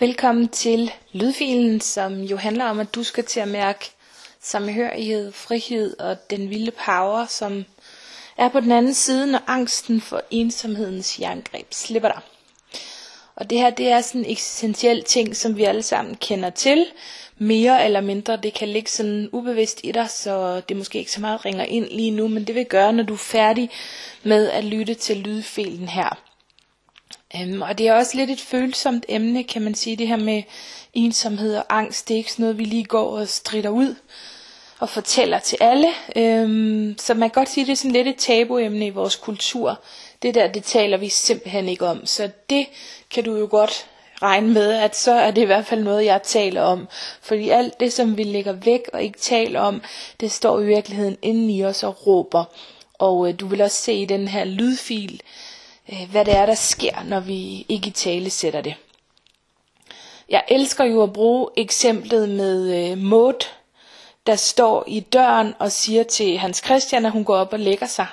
Velkommen til lydfilen, som jo handler om, at du skal til at mærke samhørighed, frihed og den vilde power, som er på den anden side, når angsten for ensomhedens jerngreb slipper dig. Og det her, det er sådan en eksistentiel ting, som vi alle sammen kender til. Mere eller mindre, det kan ligge sådan ubevidst i dig, så det måske ikke så meget ringer ind lige nu, men det vil gøre, når du er færdig med at lytte til lydfilen her. Um, og det er også lidt et følsomt emne, kan man sige, det her med ensomhed og angst. Det er ikke sådan noget, vi lige går og strider ud og fortæller til alle. Um, så man kan godt sige, det er sådan lidt et tabuemne i vores kultur. Det der, det taler vi simpelthen ikke om. Så det kan du jo godt regne med, at så er det i hvert fald noget, jeg taler om. Fordi alt det, som vi lægger væk og ikke taler om, det står i virkeligheden inde i os og råber. Og øh, du vil også se i den her lydfil, Øh, hvad det er, der sker, når vi ikke i tale sætter det. Jeg elsker jo at bruge eksemplet med øh, Maud, der står i døren og siger til Hans Christian, at hun går op og lægger sig.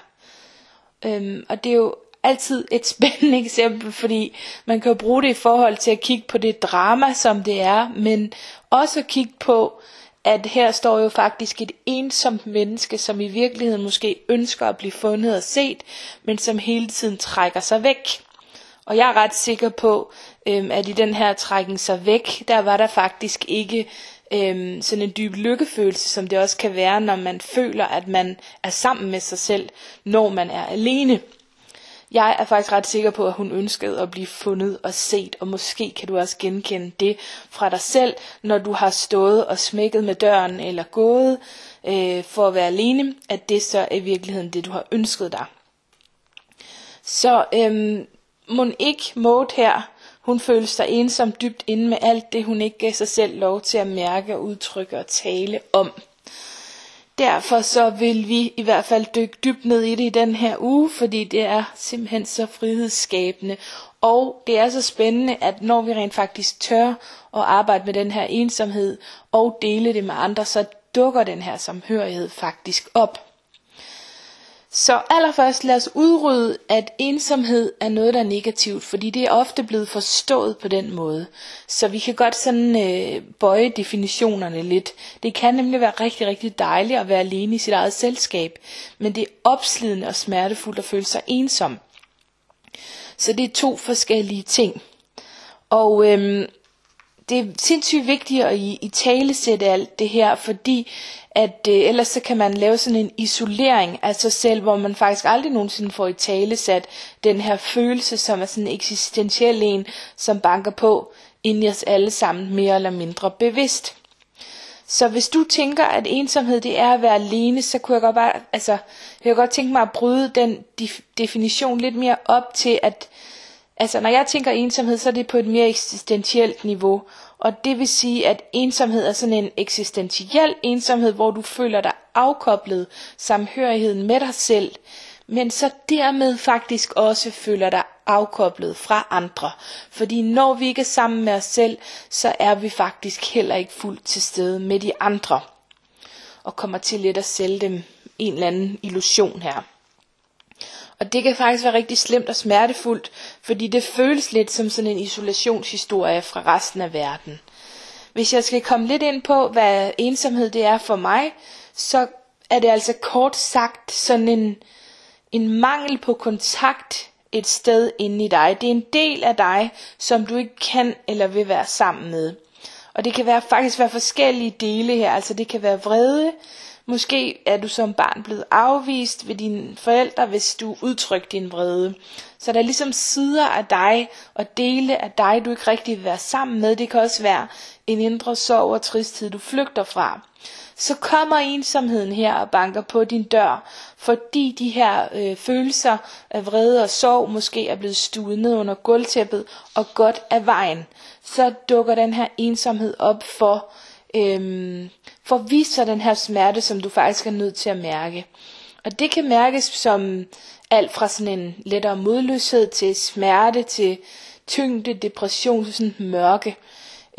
Øhm, og det er jo altid et spændende eksempel, fordi man kan jo bruge det i forhold til at kigge på det drama, som det er, men også at kigge på, at her står jo faktisk et ensomt menneske, som i virkeligheden måske ønsker at blive fundet og set, men som hele tiden trækker sig væk. Og jeg er ret sikker på, øhm, at i den her trækken sig væk, der var der faktisk ikke øhm, sådan en dyb lykkefølelse, som det også kan være, når man føler, at man er sammen med sig selv, når man er alene. Jeg er faktisk ret sikker på, at hun ønskede at blive fundet og set, og måske kan du også genkende det fra dig selv, når du har stået og smækket med døren eller gået øh, for at være alene, at det så er i virkeligheden det, du har ønsket dig. Så øhm, må ikke Maud her, hun følte sig ensom dybt inde med alt det, hun ikke gav sig selv lov til at mærke, udtrykke og tale om. Derfor så vil vi i hvert fald dykke dybt ned i det i den her uge, fordi det er simpelthen så frihedsskabende. Og det er så spændende, at når vi rent faktisk tør at arbejde med den her ensomhed og dele det med andre, så dukker den her samhørighed faktisk op. Så allerførst lad os udrydde, at ensomhed er noget, der er negativt, fordi det er ofte blevet forstået på den måde. Så vi kan godt sådan øh, bøje definitionerne lidt. Det kan nemlig være rigtig, rigtig dejligt at være alene i sit eget selskab, men det er opslidende og smertefuldt at føle sig ensom. Så det er to forskellige ting. Og øhm, det er sindssygt vigtigt at i, i tale sætte alt det her, fordi at øh, ellers så kan man lave sådan en isolering af sig selv, hvor man faktisk aldrig nogensinde får i tale sat den her følelse, som er sådan en eksistentiel en, som banker på ind i os alle sammen mere eller mindre bevidst. Så hvis du tænker, at ensomhed det er at være alene, så kunne jeg godt bare, altså, jeg kunne godt tænke mig at bryde den def- definition lidt mere op til, at Altså, når jeg tænker ensomhed, så er det på et mere eksistentielt niveau. Og det vil sige, at ensomhed er sådan en eksistentiel ensomhed, hvor du føler dig afkoblet samhørigheden med dig selv, men så dermed faktisk også føler dig afkoblet fra andre. Fordi når vi ikke er sammen med os selv, så er vi faktisk heller ikke fuldt til stede med de andre. Og kommer til lidt at sælge dem en eller anden illusion her. Og det kan faktisk være rigtig slemt og smertefuldt, fordi det føles lidt som sådan en isolationshistorie fra resten af verden. Hvis jeg skal komme lidt ind på, hvad ensomhed det er for mig, så er det altså kort sagt sådan en, en mangel på kontakt et sted inde i dig. Det er en del af dig, som du ikke kan eller vil være sammen med. Og det kan være, faktisk være forskellige dele her. Altså det kan være vrede, Måske er du som barn blevet afvist ved dine forældre, hvis du udtrykker din vrede. Så der er ligesom sider af dig og dele af dig, du ikke rigtig vil være sammen med. Det kan også være en indre sorg og tristhed, du flygter fra. Så kommer ensomheden her og banker på din dør, fordi de her øh, følelser af vrede og sorg måske er blevet stuet ned under gulvtæppet og godt af vejen. Så dukker den her ensomhed op for øhm, for at vise sig den her smerte, som du faktisk er nødt til at mærke. Og det kan mærkes som alt fra sådan en lettere modløshed til smerte, til tyngde, depression, til sådan mørke.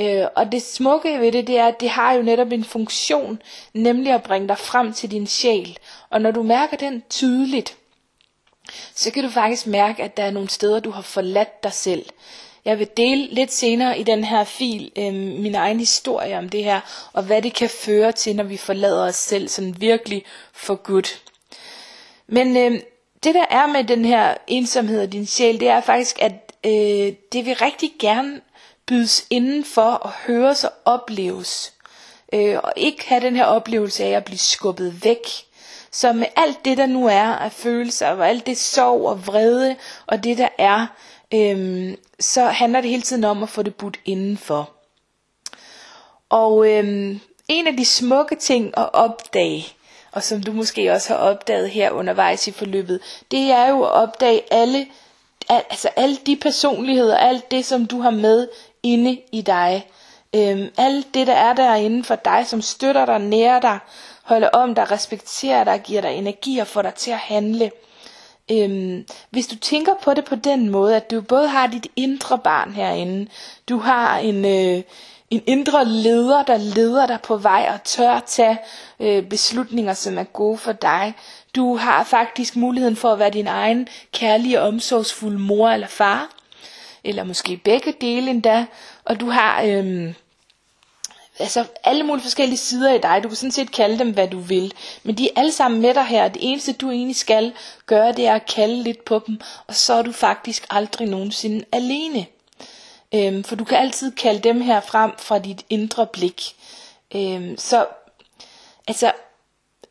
Øh, og det smukke ved det, det er, at det har jo netop en funktion, nemlig at bringe dig frem til din sjæl. Og når du mærker den tydeligt, så kan du faktisk mærke, at der er nogle steder, du har forladt dig selv. Jeg vil dele lidt senere i den her fil øh, min egen historie om det her, og hvad det kan føre til, når vi forlader os selv sådan virkelig for godt. Men øh, det der er med den her ensomhed og din sjæl, det er faktisk, at øh, det vil rigtig gerne bydes indenfor og høres og opleves. Øh, og ikke have den her oplevelse af at blive skubbet væk. Så med alt det, der nu er af følelser, og alt det sorg og vrede, og det der er, øhm, så handler det hele tiden om at få det budt indenfor. Og øhm, en af de smukke ting at opdage, og som du måske også har opdaget her undervejs i forløbet, det er jo at opdage alle, altså alle de personligheder, alt det, som du har med inde i dig. Øhm, alt det, der er derinde for dig, som støtter dig, nærer dig, holder om dig, respekterer dig, giver dig energi og får dig til at handle. Øhm, hvis du tænker på det på den måde, at du både har dit indre barn herinde, du har en, øh, en indre leder, der leder dig på vej og tør tage øh, beslutninger, som er gode for dig. Du har faktisk muligheden for at være din egen kærlige og omsorgsfulde mor eller far, eller måske begge dele endda, og du har øh, altså alle mulige forskellige sider i dig. Du kan sådan set kalde dem, hvad du vil. Men de er alle sammen med dig her. Det eneste, du egentlig skal gøre, det er at kalde lidt på dem, og så er du faktisk aldrig nogensinde alene. Øhm, for du kan altid kalde dem her frem fra dit indre blik. Øhm, så altså,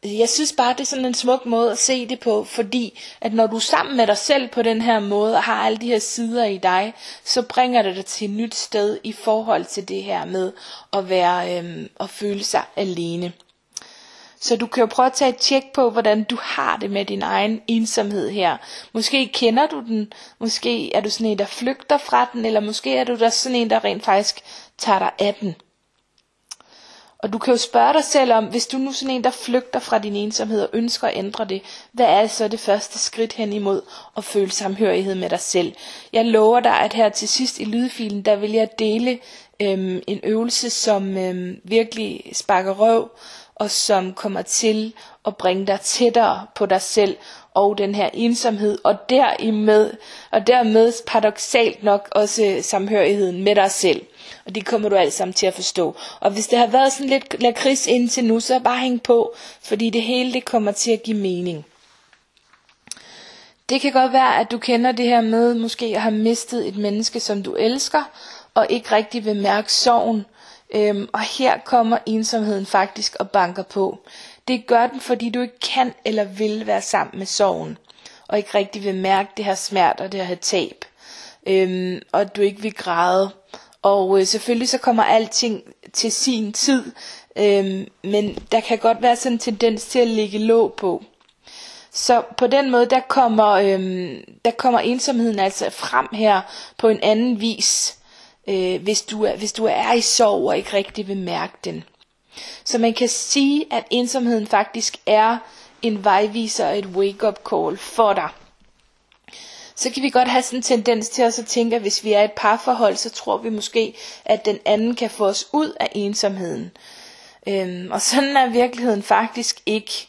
jeg synes bare, det er sådan en smuk måde at se det på, fordi at når du er sammen med dig selv på den her måde, og har alle de her sider i dig, så bringer det dig til et nyt sted i forhold til det her med at være øhm, og føle sig alene. Så du kan jo prøve at tage et tjek på, hvordan du har det med din egen ensomhed her. Måske kender du den, måske er du sådan en, der flygter fra den, eller måske er du der sådan en, der rent faktisk tager dig af den. Og du kan jo spørge dig selv om, hvis du nu er sådan en, der flygter fra din ensomhed og ønsker at ændre det, hvad er så det første skridt hen imod at føle samhørighed med dig selv? Jeg lover dig, at her til sidst i lydfilen, der vil jeg dele øhm, en øvelse, som øhm, virkelig sparker røv, og som kommer til at bringe dig tættere på dig selv og den her ensomhed, og dermed, og dermed paradoxalt nok også samhørigheden med dig selv. Og det kommer du alt sammen til at forstå. Og hvis det har været sådan lidt lakrids indtil nu, så bare hæng på, fordi det hele det kommer til at give mening. Det kan godt være, at du kender det her med måske at have mistet et menneske, som du elsker, og ikke rigtig vil mærke sorgen. Øhm, og her kommer ensomheden faktisk og banker på. Det gør den, fordi du ikke kan eller vil være sammen med sorgen, og ikke rigtig vil mærke det her smerte og det her tab. Øhm, og du ikke vil græde. Og øh, selvfølgelig så kommer alting til sin tid, øhm, men der kan godt være sådan en tendens til at ligge låg på. Så på den måde, der kommer, øhm, der kommer ensomheden altså frem her på en anden vis, øh, hvis, du er, hvis du er i sorg og ikke rigtig vil mærke den. Så man kan sige, at ensomheden faktisk er en vejviser og et wake-up call for dig. Så kan vi godt have sådan en tendens til at tænke, at hvis vi er et parforhold, så tror vi måske, at den anden kan få os ud af ensomheden. Øhm, og sådan er virkeligheden faktisk ikke.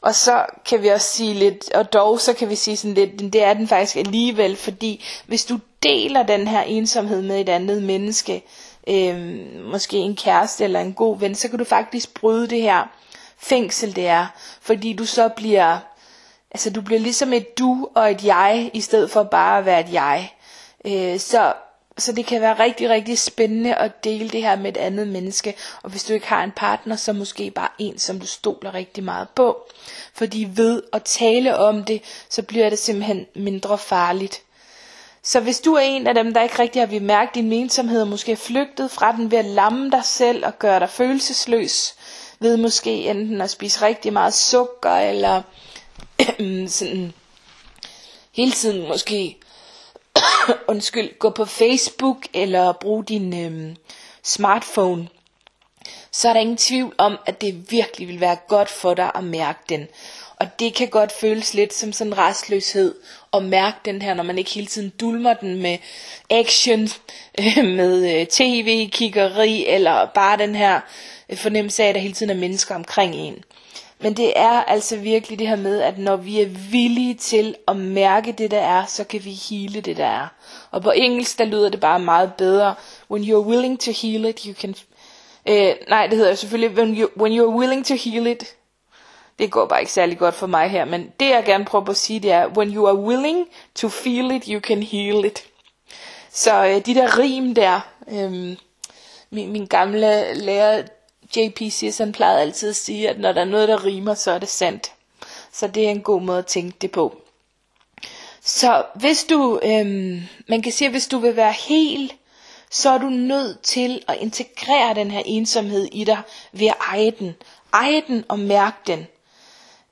Og så kan vi også sige lidt, og dog så kan vi sige sådan lidt, det er den faktisk alligevel, fordi hvis du deler den her ensomhed med et andet menneske, øh, måske en kæreste eller en god ven, så kan du faktisk bryde det her fængsel, det er. Fordi du så bliver, altså du bliver ligesom et du og et jeg, i stedet for bare at være et jeg. Øh, så, så det kan være rigtig, rigtig spændende at dele det her med et andet menneske. Og hvis du ikke har en partner, så måske bare en, som du stoler rigtig meget på. Fordi ved at tale om det, så bliver det simpelthen mindre farligt. Så hvis du er en af dem, der ikke rigtig har bemærket din ensomhed, og måske er flygtet fra den ved at lamme dig selv og gøre dig følelsesløs, ved måske enten at spise rigtig meget sukker, eller sådan hele tiden måske undskyld, gå på Facebook, eller bruge din øhm, smartphone, så er der ingen tvivl om, at det virkelig vil være godt for dig at mærke den. Og det kan godt føles lidt som sådan restløshed at mærke den her, når man ikke hele tiden dulmer den med action, øh, med øh, tv, kiggeri, eller bare den her øh, fornemmelse af, at der hele tiden er mennesker omkring en. Men det er altså virkelig det her med, at når vi er villige til at mærke det, der er, så kan vi hele det, der er. Og på engelsk, der lyder det bare meget bedre. When you're willing to heal it, you can... Øh, nej, det hedder jo selvfølgelig, when, you, when you're willing to heal it, det går bare ikke særlig godt for mig her, men det jeg gerne prøver på at sige, det er, when you are willing to feel it, you can heal it. Så øh, de der rim der, øh, min, min gamle lærer J.P. Sisson plejede altid at sige, at når der er noget, der rimer, så er det sandt. Så det er en god måde at tænke det på. Så hvis du, øhm, man kan sige, at hvis du vil være helt, så er du nødt til at integrere den her ensomhed i dig ved at eje den. Eje den og mærke den.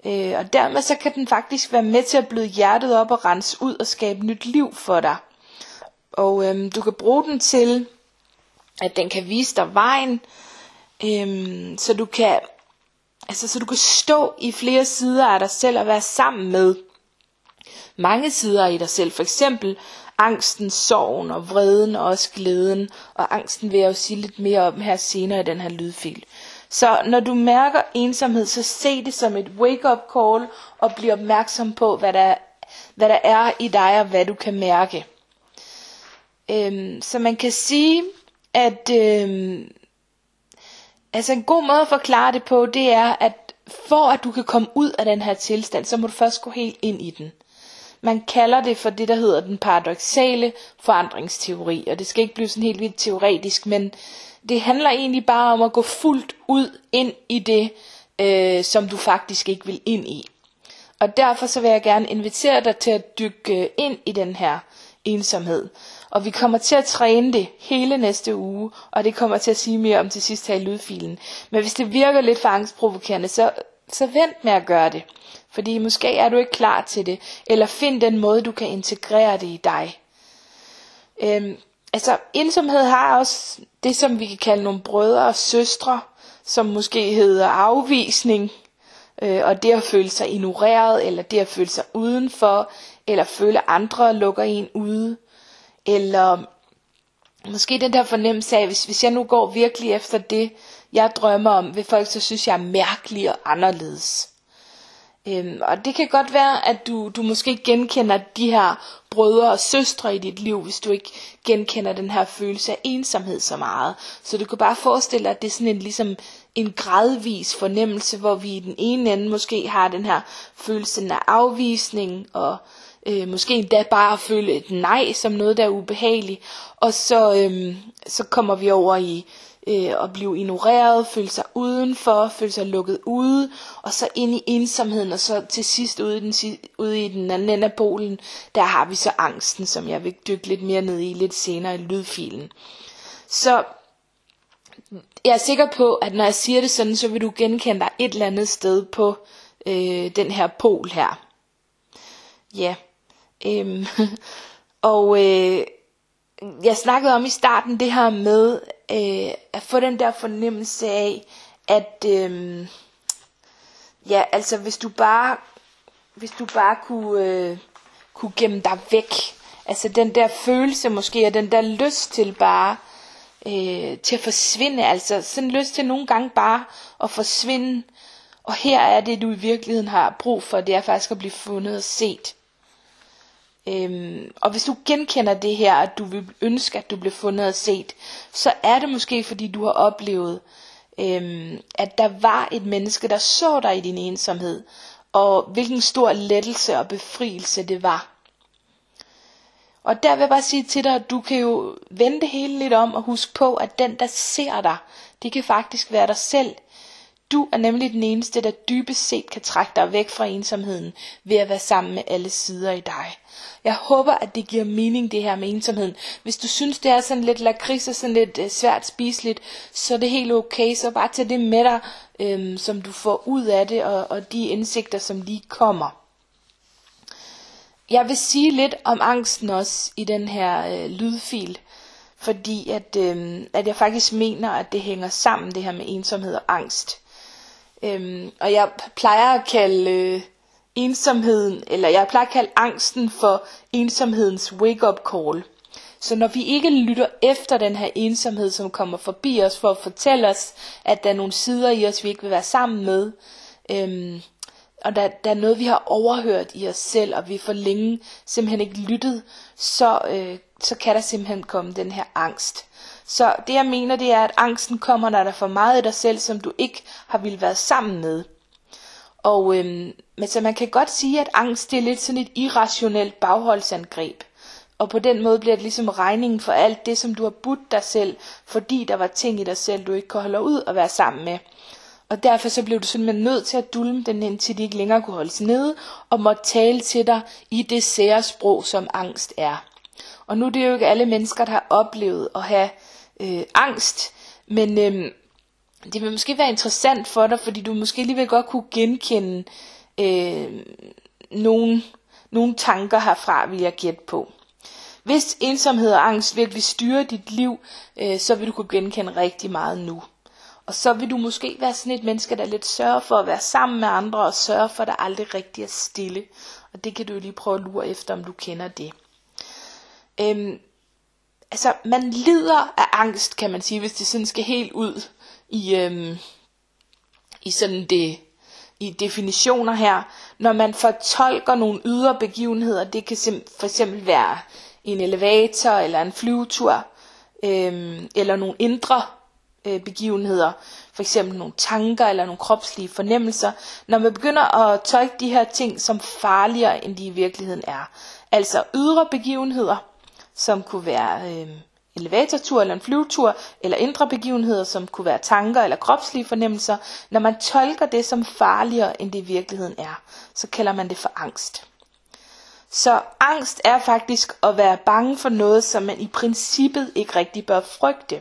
Øh, og dermed så kan den faktisk være med til at bløde hjertet op og rense ud og skabe nyt liv for dig. Og øhm, du kan bruge den til, at den kan vise dig vejen, øhm, så du kan altså så du kan stå i flere sider af dig selv og være sammen med mange sider i dig selv. For eksempel angsten, sorgen og vreden og også glæden. Og angsten vil jeg jo sige lidt mere om her senere i den her lydfil. Så når du mærker ensomhed, så se det som et wake-up call og bliv opmærksom på, hvad der, hvad der er i dig og hvad du kan mærke. Øhm, så man kan sige, at øhm, altså en god måde at forklare det på, det er, at for at du kan komme ud af den her tilstand, så må du først gå helt ind i den. Man kalder det for det, der hedder den paradoxale forandringsteori, og det skal ikke blive sådan helt vildt teoretisk, men det handler egentlig bare om at gå fuldt ud ind i det, øh, som du faktisk ikke vil ind i. Og derfor så vil jeg gerne invitere dig til at dykke øh, ind i den her ensomhed. Og vi kommer til at træne det hele næste uge, og det kommer til at sige mere om til sidst her i lydfilen. Men hvis det virker lidt for angstprovokerende, så, så vent med at gøre det. Fordi måske er du ikke klar til det, eller find den måde, du kan integrere det i dig. Øhm, altså, ensomhed har også det, som vi kan kalde nogle brødre og søstre, som måske hedder afvisning, øh, og det at føle sig ignoreret, eller det at føle sig udenfor, eller føle andre lukker en ude, eller måske den der fornemmelse af, hvis, hvis jeg nu går virkelig efter det, jeg drømmer om, vil folk så synes, jeg er mærkelig og anderledes. Øhm, og det kan godt være, at du, du måske genkender de her brødre og søstre i dit liv, hvis du ikke genkender den her følelse af ensomhed så meget. Så du kan bare forestille dig, at det er sådan en, ligesom en gradvis fornemmelse, hvor vi i den ene ende måske har den her følelse af afvisning, og øh, måske endda bare at føle et nej som noget, der er ubehageligt, og så, øh, så kommer vi over i øh, at blive ignoreret, føle sig udenfor, føle sig lukket ude, og så ind i ensomheden, og så til sidst ude i den, ude i den anden ende af polen, der har vi så angsten, som jeg vil dykke lidt mere ned i lidt senere i lydfilen. Så jeg er sikker på, at når jeg siger det sådan, så vil du genkende dig et eller andet sted på øh, den her pol her. Ja. Øhm, og øh, jeg snakkede om i starten det her med øh, at få den der fornemmelse af, at øh, ja, altså hvis du bare hvis du bare kunne, øh, kunne gemme dig væk, altså den der følelse måske, og den der lyst til bare øh, til at forsvinde, altså sådan lyst til nogle gange bare at forsvinde, og her er det du i virkeligheden har brug for, det er faktisk at blive fundet og set. Øhm, og hvis du genkender det her, at du vil ønske, at du bliver fundet og set, så er det måske fordi du har oplevet, øhm, at der var et menneske, der så dig i din ensomhed, og hvilken stor lettelse og befrielse det var. Og der vil jeg bare sige til dig, at du kan jo vende det hele lidt om og huske på, at den, der ser dig, det kan faktisk være dig selv. Du er nemlig den eneste, der dybest set kan trække dig væk fra ensomheden ved at være sammen med alle sider i dig. Jeg håber, at det giver mening det her med ensomheden. Hvis du synes, det er sådan lidt lakrids og sådan lidt øh, svært spiseligt, så er det helt okay. Så bare tag det med dig, øh, som du får ud af det, og, og de indsigter, som lige kommer. Jeg vil sige lidt om angsten også i den her øh, lydfil, fordi at, øh, at jeg faktisk mener, at det hænger sammen, det her med ensomhed og angst. Øhm, og jeg plejer at kalde øh, ensomheden, eller jeg plejer at kalde angsten for ensomhedens wake-up call. Så når vi ikke lytter efter den her ensomhed, som kommer forbi os for at fortælle os, at der er nogle sider i os, vi ikke vil være sammen med, Øhm, og der, der er noget, vi har overhørt i os selv, og vi for længe simpelthen ikke lyttet, så, øh, så kan der simpelthen komme den her angst. Så det jeg mener, det er, at angsten kommer, når der er for meget i dig selv, som du ikke har ville være sammen med. Og øhm, men så man kan godt sige, at angst det er lidt sådan et irrationelt bagholdsangreb. Og på den måde bliver det ligesom regningen for alt det, som du har budt dig selv, fordi der var ting i dig selv, du ikke kunne holde ud at være sammen med. Og derfor så blev du simpelthen nødt til at dulme den, indtil de ikke længere kunne holdes nede, og måtte tale til dig i det sære sprog, som angst er. Og nu er det jo ikke alle mennesker, der har oplevet at have øh, angst, men øh, det vil måske være interessant for dig, fordi du måske alligevel godt kunne genkende øh, nogle, nogle tanker herfra, vil jeg gætte på. Hvis ensomhed og angst virkelig styrer dit liv, øh, så vil du kunne genkende rigtig meget nu. Og så vil du måske være sådan et menneske, der lidt sørger for at være sammen med andre, og sørger for, at der aldrig rigtig er stille. Og det kan du lige prøve at lure efter, om du kender det. Øhm, altså, man lider af angst, kan man sige, hvis det sådan skal helt ud i, øhm, i sådan det, i definitioner her. Når man fortolker nogle ydre begivenheder, det kan sim- for eksempel være en elevator eller en flyvetur, øhm, eller nogle indre øh, begivenheder, for eksempel nogle tanker eller nogle kropslige fornemmelser, når man begynder at tolke de her ting som farligere, end de i virkeligheden er. Altså ydre begivenheder, som kunne være øh, elevatortur eller en flyvetur, eller indre begivenheder, som kunne være tanker eller kropslige fornemmelser, når man tolker det som farligere, end det i virkeligheden er, så kalder man det for angst. Så angst er faktisk at være bange for noget, som man i princippet ikke rigtig bør frygte.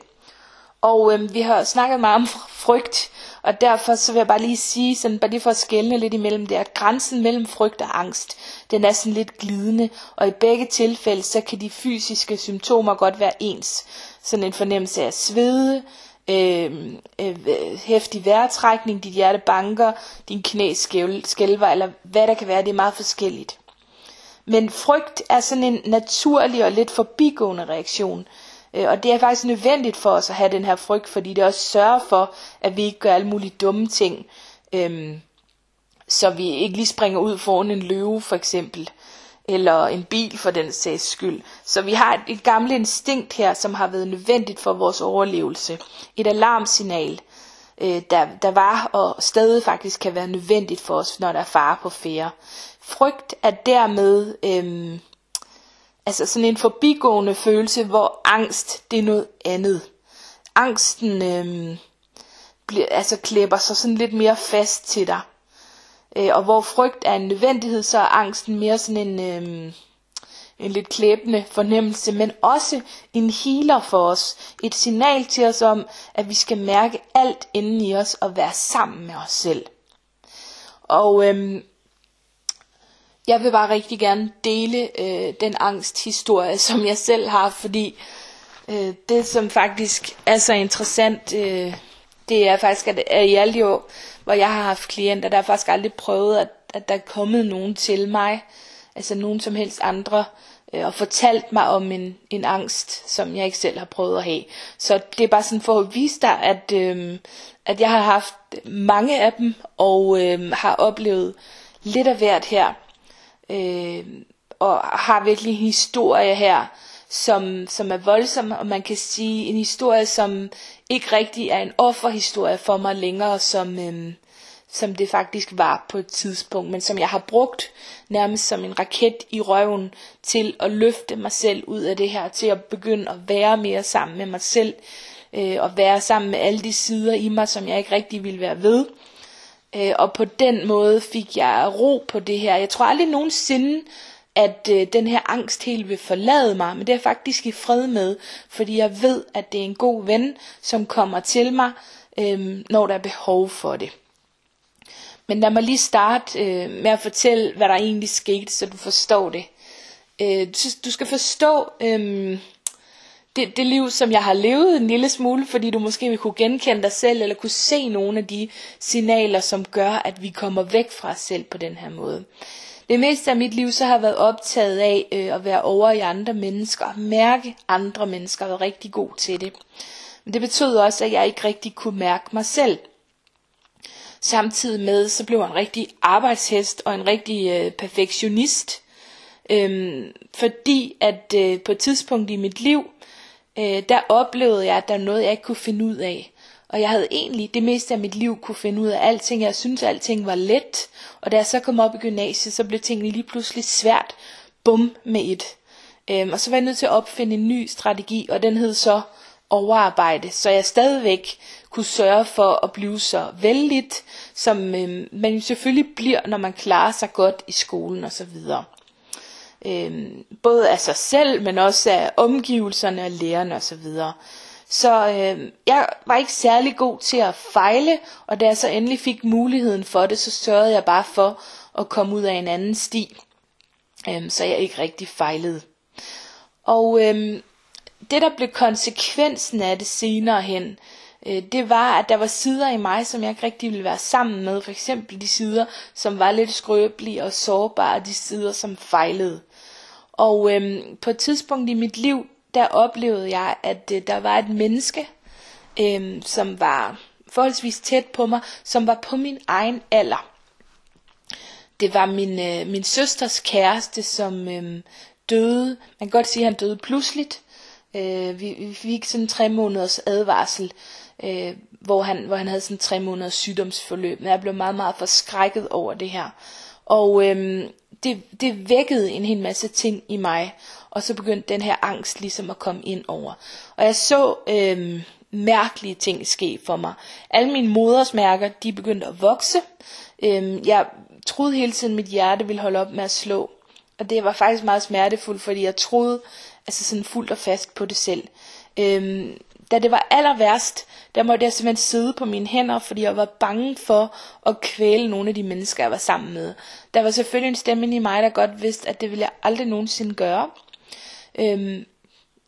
Og øh, vi har snakket meget om frygt, og derfor så vil jeg bare lige sige, sådan, bare lige for at skælne lidt imellem det, at grænsen mellem frygt og angst, den er sådan lidt glidende, og i begge tilfælde, så kan de fysiske symptomer godt være ens. Sådan en fornemmelse af svede, øhm, øh, øh, hæftig vejrtrækning, dit hjerte banker, din knæ skælver, eller hvad der kan være, det er meget forskelligt. Men frygt er sådan en naturlig og lidt forbigående reaktion. Øh, og det er faktisk nødvendigt for os at have den her frygt, fordi det også sørger for, at vi ikke gør alle mulige dumme ting. Øhm, så vi ikke lige springer ud foran en løve for eksempel, eller en bil for den sags skyld. Så vi har et, et gammelt instinkt her, som har været nødvendigt for vores overlevelse. Et alarmsignal, øh, der, der var og stadig faktisk kan være nødvendigt for os, når der er fare på færre. Frygt er dermed øh, altså sådan en forbigående følelse, hvor angst det er noget andet. Angsten øh, bliver, altså klæber sig sådan lidt mere fast til dig. Øh, og hvor frygt er en nødvendighed, så er angsten mere sådan en, øh, en lidt klæbende fornemmelse, men også en healer for os. Et signal til os om, at vi skal mærke alt inden i os og være sammen med os selv. Og øh, jeg vil bare rigtig gerne dele øh, den angsthistorie, som jeg selv har, fordi øh, det, som faktisk er så interessant, øh, det er faktisk, at, at i alle de år, hvor jeg har haft klienter, der har faktisk aldrig prøvet, at, at der er kommet nogen til mig, altså nogen som helst andre, øh, og fortalt mig om en, en angst, som jeg ikke selv har prøvet at have. Så det er bare sådan for at vise dig, at, øh, at jeg har haft mange af dem, og øh, har oplevet lidt af hvert her øh, og har virkelig en historie her, som, som er voldsom, og man kan sige en historie, som ikke rigtig er en offerhistorie for mig længere, som, øh, som det faktisk var på et tidspunkt, men som jeg har brugt nærmest som en raket i røven til at løfte mig selv ud af det her, til at begynde at være mere sammen med mig selv, øh, og være sammen med alle de sider i mig, som jeg ikke rigtig ville være ved. Øh, og på den måde fik jeg ro på det her. Jeg tror aldrig nogensinde, at øh, den her angst helt vil forlade mig, men det er jeg faktisk i fred med, fordi jeg ved, at det er en god ven, som kommer til mig, øh, når der er behov for det. Men lad mig lige starte øh, med at fortælle, hvad der egentlig skete, så du forstår det. Øh, du skal forstå, øh, det, det liv, som jeg har levet en lille smule, fordi du måske vil kunne genkende dig selv, eller kunne se nogle af de signaler, som gør, at vi kommer væk fra os selv på den her måde. Det meste af mit liv så har jeg været optaget af øh, at være over i andre mennesker, mærke andre mennesker, og været rigtig god til det. Men det betød også, at jeg ikke rigtig kunne mærke mig selv. Samtidig med, så blev jeg en rigtig arbejdshest og en rigtig øh, perfektionist. Øhm, fordi at øh, på et tidspunkt i mit liv, øh, der oplevede jeg, at der var noget, jeg ikke kunne finde ud af. Og jeg havde egentlig det meste af mit liv kunne finde ud af alting. Jeg synes, at alting var let. Og da jeg så kom op i gymnasiet, så blev tingene lige pludselig svært. Bum med et. Øhm, og så var jeg nødt til at opfinde en ny strategi, og den hed så overarbejde. Så jeg stadigvæk kunne sørge for at blive så vældigt, som øhm, man selvfølgelig bliver, når man klarer sig godt i skolen og øh. Øhm, både af sig selv, men også af omgivelserne og lærerne og så videre. Så øh, jeg var ikke særlig god til at fejle, og da jeg så endelig fik muligheden for det, så sørgede jeg bare for at komme ud af en anden sti, øh, så jeg ikke rigtig fejlede. Og øh, det der blev konsekvensen af det senere hen, øh, det var, at der var sider i mig, som jeg ikke rigtig ville være sammen med. For eksempel de sider, som var lidt skrøbelige og sårbare, de sider, som fejlede. Og øhm, på et tidspunkt i mit liv, der oplevede jeg, at øh, der var et menneske, øhm, som var forholdsvis tæt på mig, som var på min egen alder. Det var min, øh, min søsters kæreste, som øh, døde. Man kan godt sige, at han døde pludseligt. Øh, vi, vi fik sådan tre måneders advarsel, øh, hvor, han, hvor han havde sådan tre måneders sygdomsforløb. Men jeg blev meget, meget forskrækket over det her. Og øh, det, det vækkede en hel masse ting i mig. Og så begyndte den her angst ligesom at komme ind over. Og jeg så øh, mærkelige ting ske for mig. Alle mine modersmærker, de begyndte at vokse. Øh, jeg troede hele tiden, at mit hjerte ville holde op med at slå. Og det var faktisk meget smertefuldt, fordi jeg troede altså sådan fuldt og fast på det selv. Øhm, da det var aller værst, der måtte jeg simpelthen sidde på mine hænder, fordi jeg var bange for at kvæle nogle af de mennesker, jeg var sammen med. Der var selvfølgelig en stemme i mig, der godt vidste, at det ville jeg aldrig nogensinde gøre. Øhm,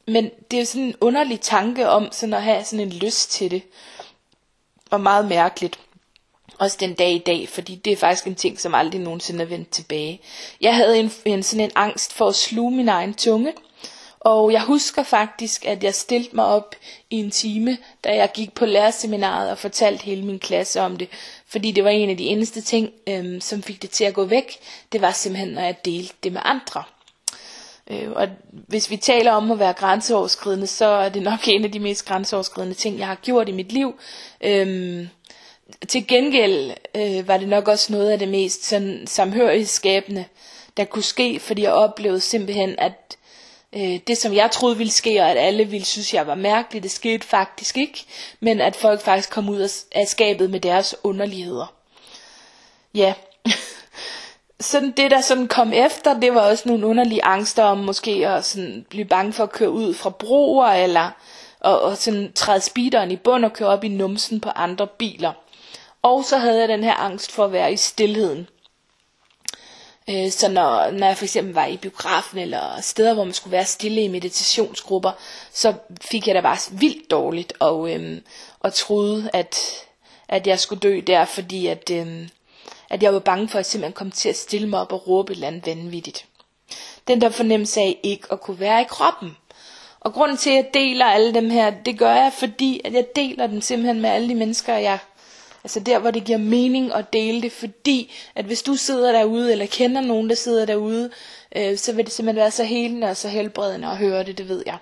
men det er sådan en underlig tanke om sådan at have sådan en lyst til det. Og meget mærkeligt. Også den dag i dag, fordi det er faktisk en ting, som aldrig nogensinde er vendt tilbage. Jeg havde en, en sådan en angst for at sluge min egen tunge. Og jeg husker faktisk, at jeg stillede mig op i en time, da jeg gik på lærerseminaret og fortalte hele min klasse om det. Fordi det var en af de eneste ting, øhm, som fik det til at gå væk. Det var simpelthen, når jeg delte det med andre. Øh, og hvis vi taler om at være grænseoverskridende, så er det nok en af de mest grænseoverskridende ting, jeg har gjort i mit liv. Øhm, til gengæld øh, var det nok også noget af det mest sådan, samhørighedsskabende, der kunne ske, fordi jeg oplevede simpelthen, at øh, det som jeg troede ville ske, og at alle ville synes, jeg var mærkelig, det skete faktisk ikke, men at folk faktisk kom ud af skabet med deres underligheder. Ja, sådan det der sådan kom efter, det var også nogle underlige angster om måske at sådan blive bange for at køre ud fra broer, eller og, og sådan træde speederen i bund og køre op i numsen på andre biler. Og så havde jeg den her angst for at være i stillheden. Øh, så når, når jeg for eksempel var i biografen eller steder, hvor man skulle være stille i meditationsgrupper, så fik jeg da bare vildt dårligt og, øhm, og troede, at, at jeg skulle dø der, fordi at, øhm, at jeg var bange for at simpelthen komme til at stille mig op og råbe et eller andet vanvittigt. Den der fornemmelse af ikke at kunne være i kroppen. Og grunden til, at jeg deler alle dem her, det gør jeg, fordi at jeg deler dem simpelthen med alle de mennesker, jeg Altså der, hvor det giver mening at dele det, fordi at hvis du sidder derude, eller kender nogen, der sidder derude, øh, så vil det simpelthen være så helende og så helbredende at høre det, det ved jeg.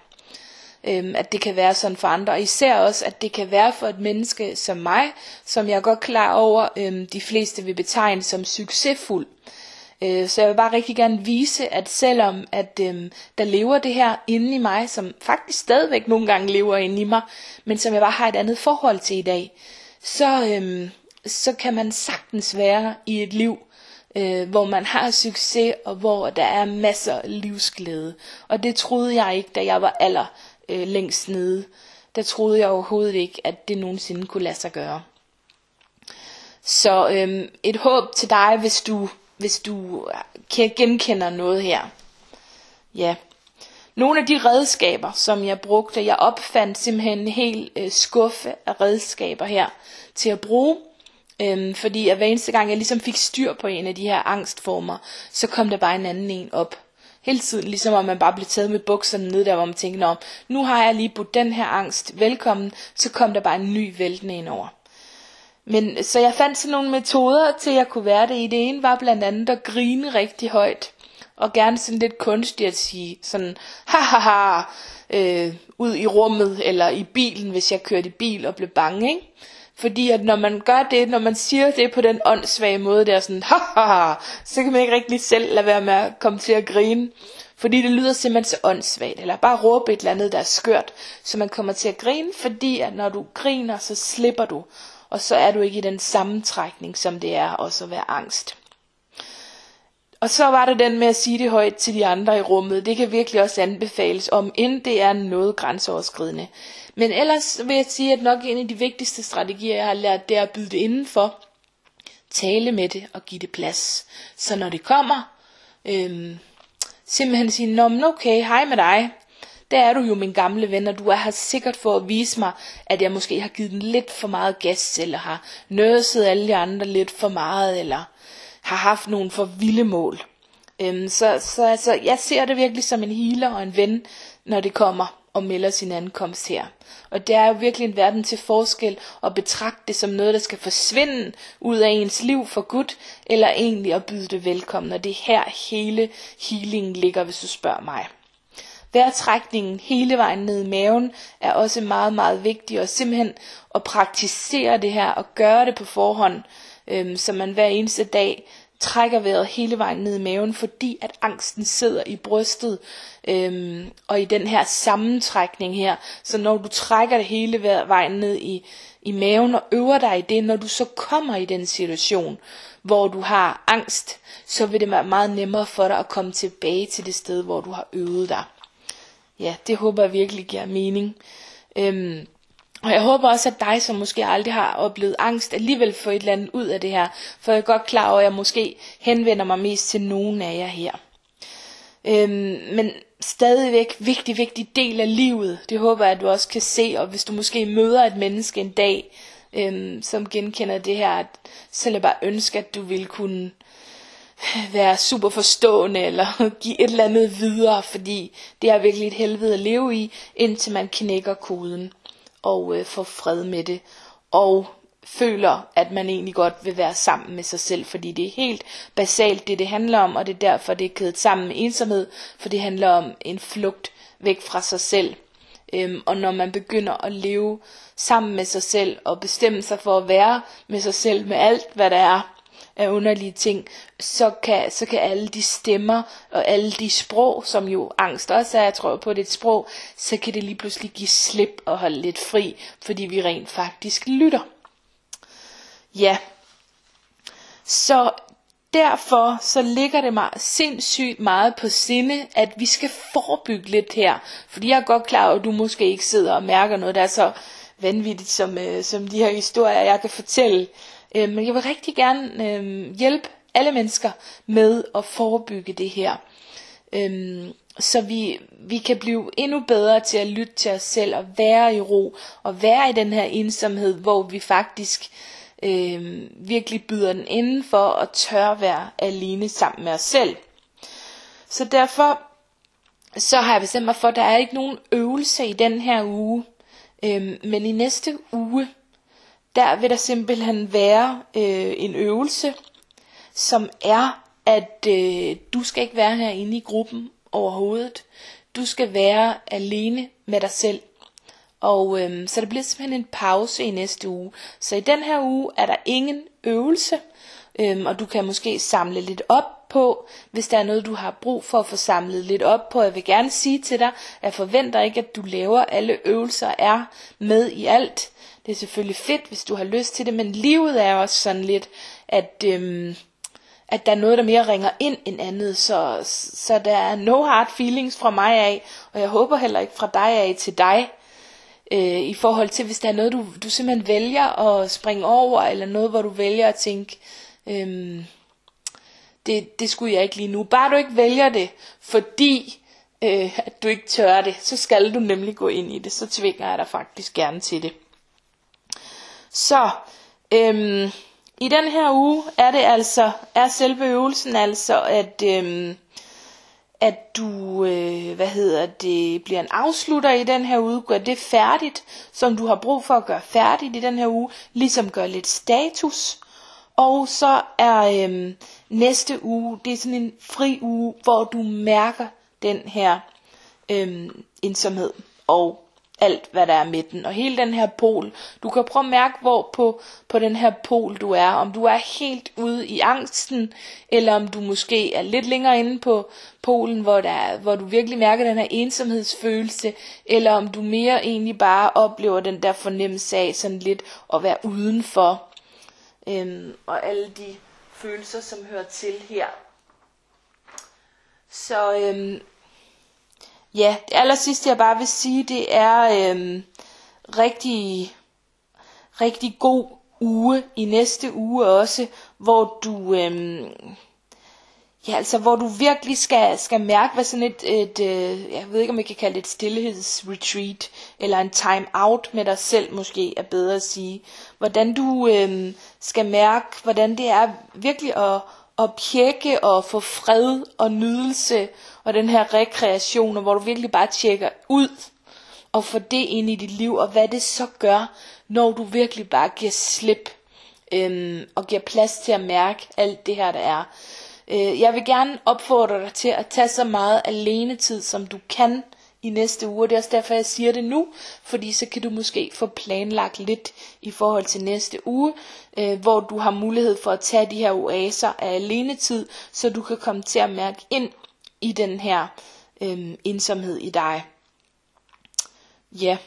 Øhm, at det kan være sådan for andre, og især også, at det kan være for et menneske som mig, som jeg er godt klar over, øhm, de fleste vil betegne som succesfuld. Øh, så jeg vil bare rigtig gerne vise, at selvom at øhm, der lever det her inde i mig, som faktisk stadigvæk nogle gange lever inde i mig, men som jeg bare har et andet forhold til i dag, så, øhm, så kan man sagtens være i et liv, øh, hvor man har succes, og hvor der er masser af livsglæde. Og det troede jeg ikke, da jeg var aller øh, længst nede. Der troede jeg overhovedet ikke, at det nogensinde kunne lade sig gøre. Så øhm, et håb til dig, hvis du, hvis du øh, genkender noget her. Ja. Nogle af de redskaber, som jeg brugte, jeg opfandt simpelthen en hel øh, skuffe af redskaber her til at bruge. Øhm, fordi at hver eneste gang jeg ligesom fik styr på en af de her angstformer, så kom der bare en anden en op. Hele tiden, ligesom om man bare blev taget med bukserne ned der, hvor man tænkte, om nu har jeg lige budt den her angst velkommen, så kom der bare en ny væltende ind over. Men øh, så jeg fandt sådan nogle metoder til at jeg kunne være det i. Det ene var blandt andet at grine rigtig højt. Og gerne sådan lidt kunstigt at sige sådan, ha ha ha, øh, ud i rummet eller i bilen, hvis jeg kørte i bil og blev bange, ikke? Fordi at når man gør det, når man siger det på den åndssvage måde, der, er sådan, ha ha ha, så kan man ikke rigtig selv lade være med at komme til at grine. Fordi det lyder simpelthen så åndssvagt, eller bare råbe et eller andet, der er skørt, så man kommer til at grine, fordi at når du griner, så slipper du, og så er du ikke i den sammentrækning, som det er også at være angst. Og så var det den med at sige det højt til de andre i rummet. Det kan virkelig også anbefales, om end det er noget grænseoverskridende. Men ellers vil jeg sige, at nok en af de vigtigste strategier, jeg har lært, det er at byde det indenfor. Tale med det og give det plads. Så når det kommer, øhm, simpelthen sige, Nå, men okay, hej med dig. Der er du jo min gamle ven, og du er her sikkert for at vise mig, at jeg måske har givet den lidt for meget gas, eller har nødset alle de andre lidt for meget, eller har haft nogle for vilde mål. Øhm, så, så altså, jeg ser det virkelig som en healer og en ven, når det kommer og melder sin ankomst her. Og det er jo virkelig en verden til forskel at betragte det som noget, der skal forsvinde ud af ens liv for Gud, eller egentlig at byde det velkommen. Og det er her hele healingen ligger, hvis du spørger mig. Vejrtrækningen hele vejen ned i maven er også meget, meget vigtig, og simpelthen at praktisere det her og gøre det på forhånd, øhm, som man hver eneste dag trækker vejret hele vejen ned i maven, fordi at angsten sidder i brystet øhm, og i den her sammentrækning her. Så når du trækker det hele vejen ned i, i maven og øver dig i det, når du så kommer i den situation, hvor du har angst, så vil det være meget nemmere for dig at komme tilbage til det sted, hvor du har øvet dig. Ja, det håber jeg virkelig giver mening. Øhm, og jeg håber også, at dig, som måske aldrig har oplevet angst, alligevel får et eller andet ud af det her. For jeg er godt klar over, at jeg måske henvender mig mest til nogen af jer her. Øhm, men stadigvæk vigtig, vigtig del af livet. Det håber jeg, at du også kan se. Og hvis du måske møder et menneske en dag, øhm, som genkender det her, at så jeg bare ønske, at du ville kunne være super forstående eller give et eller andet videre, fordi det er virkelig et helvede at leve i, indtil man knækker koden og øh, får fred med det, og føler, at man egentlig godt vil være sammen med sig selv, fordi det er helt basalt det, det handler om, og det er derfor, det er kædet sammen med ensomhed, for det handler om en flugt væk fra sig selv. Øhm, og når man begynder at leve sammen med sig selv, og bestemme sig for at være med sig selv, med alt hvad der er, af underlige ting, så kan, så kan alle de stemmer og alle de sprog, som jo angst også er, jeg tror på det et sprog, så kan det lige pludselig give slip og holde lidt fri, fordi vi rent faktisk lytter. Ja, så derfor så ligger det mig sindssygt meget på sinde, at vi skal forebygge lidt her. Fordi jeg er godt klar over, at du måske ikke sidder og mærker noget, der er så vanvittigt, som, øh, som de her historier, jeg kan fortælle. Øh, men jeg vil rigtig gerne øh, hjælpe alle mennesker med at forebygge det her. Øh, så vi, vi kan blive endnu bedre til at lytte til os selv og være i ro og være i den her ensomhed, hvor vi faktisk øh, virkelig byder den indenfor og tør være alene sammen med os selv. Så derfor så har jeg bestemt mig for, at der er ikke nogen øvelse i den her uge. Øh, men i næste uge, der vil der simpelthen være øh, en øvelse, som er, at øh, du skal ikke være herinde i gruppen overhovedet. Du skal være alene med dig selv. Og øh, så det bliver simpelthen en pause i næste uge. Så i den her uge er der ingen øvelse, øh, og du kan måske samle lidt op på, hvis der er noget, du har brug for at få samlet lidt op på. Jeg vil gerne sige til dig, at jeg forventer ikke, at du laver alle øvelser er med i alt. Det er selvfølgelig fedt, hvis du har lyst til det, men livet er også sådan lidt, at, øhm, at der er noget, der mere ringer ind end andet. Så, så der er no hard feelings fra mig af, og jeg håber heller ikke fra dig af til dig. Øh, I forhold til, hvis der er noget, du, du simpelthen vælger at springe over, eller noget, hvor du vælger at tænke, øhm, det, det skulle jeg ikke lige nu. Bare du ikke vælger det, fordi øh, at du ikke tør det, så skal du nemlig gå ind i det. Så tvinger jeg dig faktisk gerne til det. Så øhm, i den her uge er det altså er selve øvelsen altså at øhm, at du, øh, hvad hedder det, bliver en afslutter i den her uge, gør det færdigt, som du har brug for at gøre færdigt i den her uge, ligesom gør lidt status, og så er øhm, næste uge, det er sådan en fri uge, hvor du mærker den her øhm, ensomhed og alt, hvad der er med den. Og hele den her pol. Du kan prøve at mærke, hvor på, på den her pol du er. Om du er helt ude i angsten, eller om du måske er lidt længere inde på polen, hvor, der er, hvor du virkelig mærker den her ensomhedsfølelse, eller om du mere egentlig bare oplever den der fornemmelse af sådan lidt at være udenfor. Øhm, og alle de følelser, som hører til her. Så øhm, Ja, det aller sidste jeg bare vil sige, det er øhm, rigtig, rigtig god uge i næste uge også, hvor du, øhm, ja, altså, hvor du virkelig skal, skal mærke, hvad sådan et, et øh, jeg ved ikke om jeg kan kalde det et stillhedsretreat, eller en time out med dig selv måske er bedre at sige. Hvordan du øh, skal mærke, hvordan det er virkelig at, at pjekke og få fred og nydelse og den her rekreation, hvor du virkelig bare tjekker ud og får det ind i dit liv, og hvad det så gør, når du virkelig bare giver slip øhm, og giver plads til at mærke alt det her, der er. Øh, jeg vil gerne opfordre dig til at tage så meget alene tid, som du kan i næste uge. Det er også derfor, jeg siger det nu, fordi så kan du måske få planlagt lidt i forhold til næste uge, øh, hvor du har mulighed for at tage de her oaser af alenetid, så du kan komme til at mærke ind i den her øh, ensomhed i dig. Ja.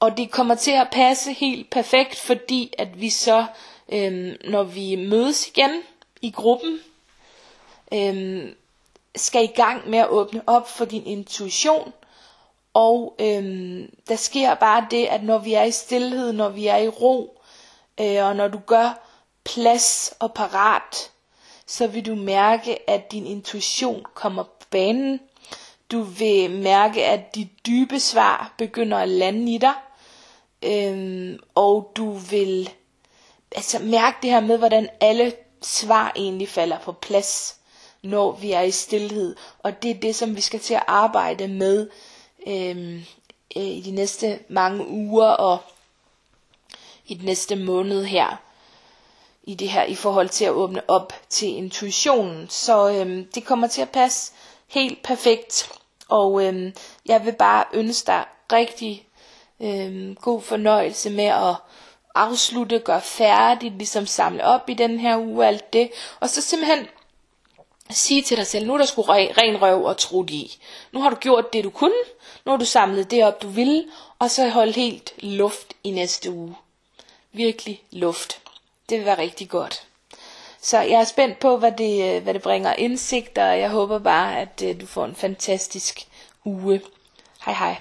Og det kommer til at passe helt perfekt, fordi at vi så, øh, når vi mødes igen i gruppen, øh, skal i gang med at åbne op for din intuition. Og øhm, der sker bare det, at når vi er i stillhed, når vi er i ro, øh, og når du gør plads og parat så vil du mærke, at din intuition kommer på banen. Du vil mærke, at de dybe svar begynder at lande i dig. Øhm, og du vil altså mærke det her med, hvordan alle svar egentlig falder på plads, når vi er i stillhed. Og det er det, som vi skal til at arbejde med øh, øh, i de næste mange uger og i den næste måned her i det her i forhold til at åbne op til intuitionen. Så øhm, det kommer til at passe helt perfekt. Og øhm, jeg vil bare ønske dig rigtig øhm, god fornøjelse med at afslutte, gøre færdigt, ligesom samle op i den her uge, alt det. Og så simpelthen sige til dig selv, nu er der sgu ren røv og tro i. Nu har du gjort det, du kunne. Nu har du samlet det op, du ville. Og så hold helt luft i næste uge. Virkelig luft. Det vil være rigtig godt. Så jeg er spændt på, hvad det, hvad det bringer indsigt, og jeg håber bare, at øh, du får en fantastisk uge. Hej hej.